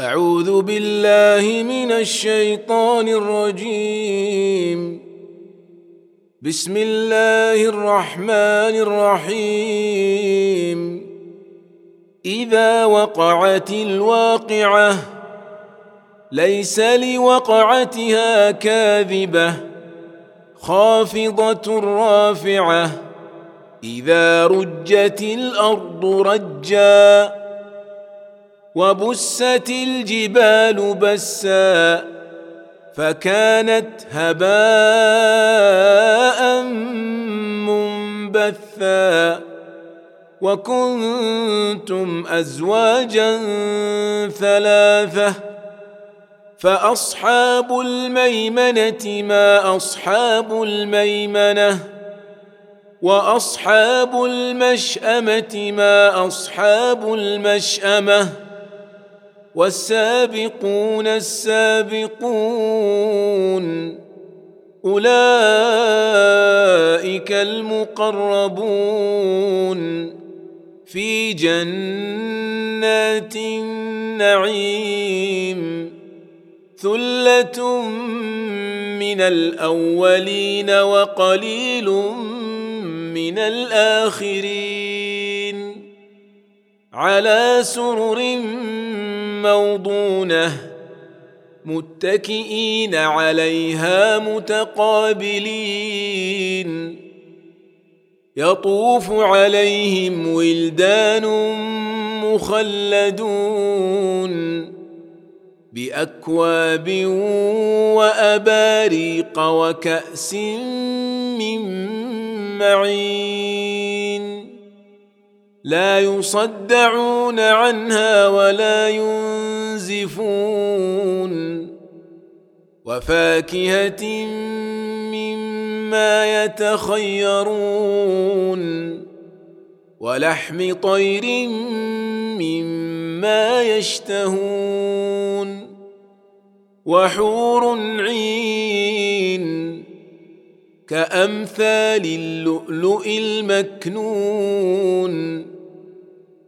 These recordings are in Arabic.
أعوذ بالله من الشيطان الرجيم. بسم الله الرحمن الرحيم. إذا وقعت الواقعة ليس لوقعتها كاذبة خافضة رافعة إذا رجت الأرض رجاً. وبست الجبال بسا فكانت هباء منبثا وكنتم أزواجا ثلاثة فأصحاب الميمنة ما أصحاب الميمنة وأصحاب المشأمة ما أصحاب المشأمة والسابقون السابقون أولئك المقربون في جنات النعيم ثلة من الأولين وقليل من الآخرين على سرر موضونة متكئين عليها متقابلين. يطوف عليهم ولدان مخلدون بأكواب وأباريق وكأس من معين. لا يصدعون عنها ولا ينزفون. وفاكهة مما يتخيرون. ولحم طير مما يشتهون. وحور عين كأمثال اللؤلؤ المكنون.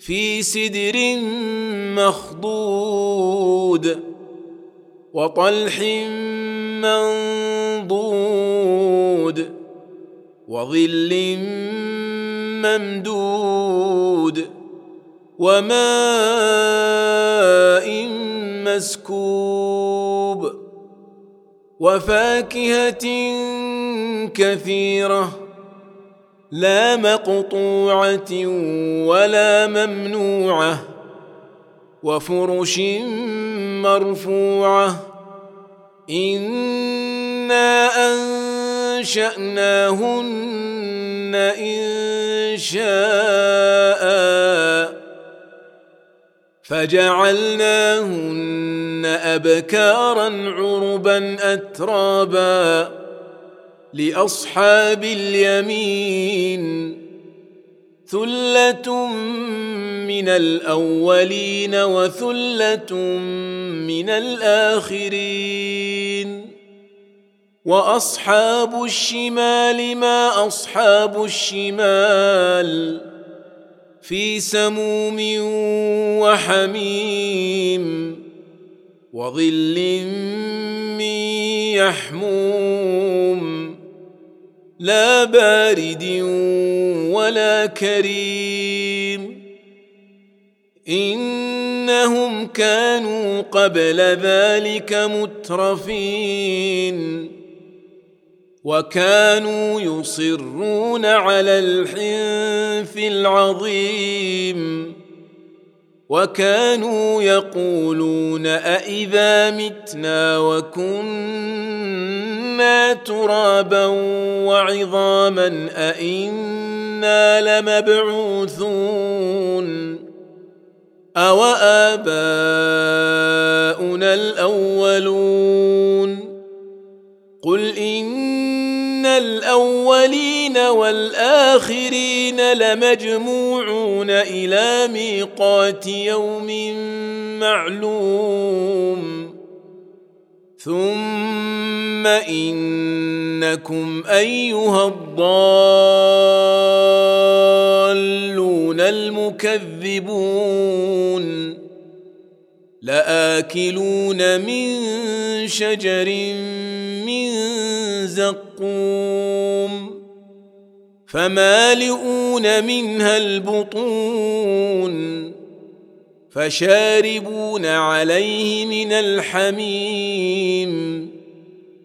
في سدر مخضود وطلح منضود وظل ممدود وماء مسكوب وفاكهة كثيرة لا مقطوعة ولا ممنوعة وفرش مرفوعة. إنا أنشأناهن إن شاء. فجعلناهن أبكارا عربا أترابا. لأصحاب اليمين ثلة من الأولين وثلة من الآخرين وأصحاب الشمال ما أصحاب الشمال في سموم وحميم وظل من يحموم لا بارد ولا كريم. إنهم كانوا قبل ذلك مترفين. وكانوا يصرون على الحنث العظيم. وكانوا يقولون أإذا متنا وكنا ترابا وعظاما أإنا لمبعوثون اواباؤنا الاولون قل ان الاولين والاخرين لمجموعون إلى ميقات يوم معلوم ثم إنكم أيها الضالون المكذبون لآكلون من شجر من زقوم فمالئون منها البطون فشاربون عليه من الحميم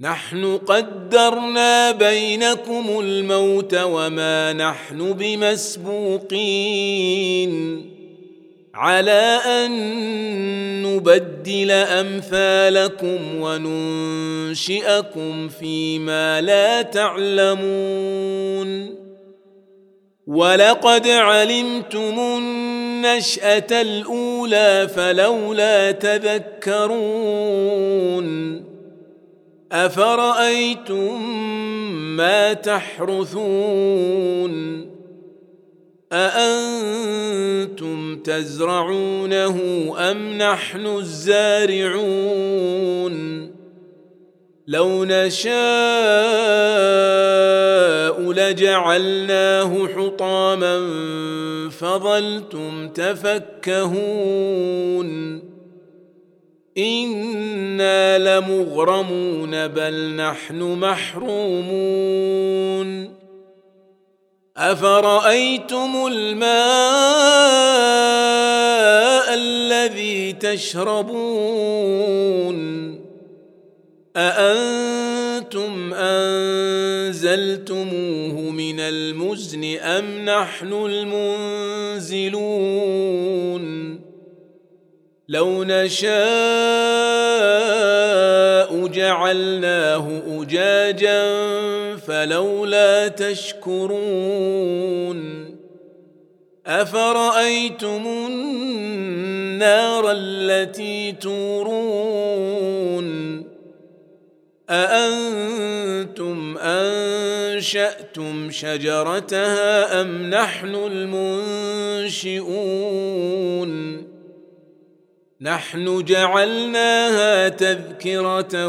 نحن قدرنا بينكم الموت وما نحن بمسبوقين. على أن نبدل أمثالكم وننشئكم فيما لا تعلمون. ولقد علمتم النشأة الأولى فلولا تذكرون. أفرأيتم ما تحرثون؟ أأنتم تزرعونه أم نحن الزارعون؟ لو نشاء لجعلناه حطاما فظلتم تفكهون. أنا لمغرمون بل نحن محرومون افرايتم الماء الذي تشربون اانتم انزلتموه من المزن ام نحن المنزلون لو نشاء جعلناه أجاجا فلولا تشكرون أفرأيتم النار التي تورون أأنتم أنشأتم شجرتها أم نحن المنشئون نحن جعلناها تذكرة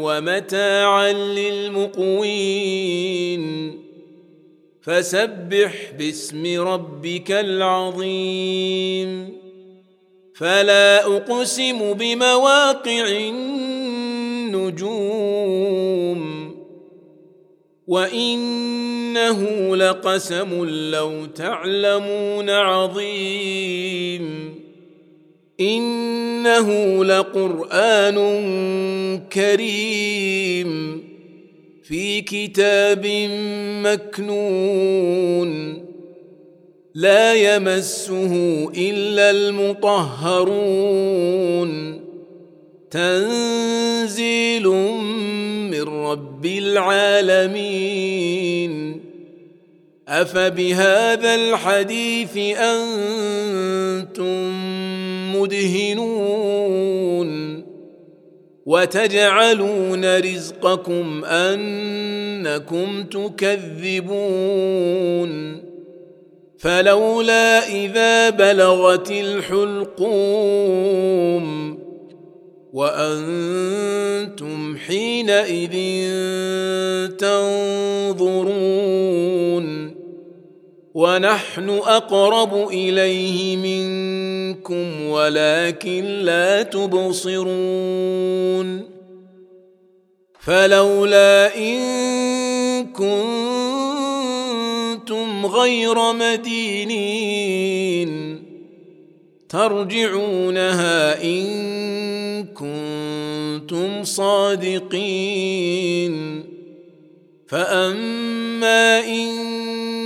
ومتاعا للمقوين. فسبح باسم ربك العظيم. فلا أقسم بمواقع النجوم. وإنه لقسم لو تعلمون عظيم. إنه لقرآن كريم في كتاب مكنون. لا يمسه إلا المطهرون. تنزيل من رب العالمين. أفبهذا الحديث أنتم مدهنون وتجعلون رزقكم أنكم تكذبون فلولا إذا بلغت الحلقوم وأنتم حينئذ تنظرون ونحن أقرب إليه منكم ولكن لا تبصرون. فلولا إن كنتم غير مدينين ترجعونها إن كنتم صادقين. فأما إن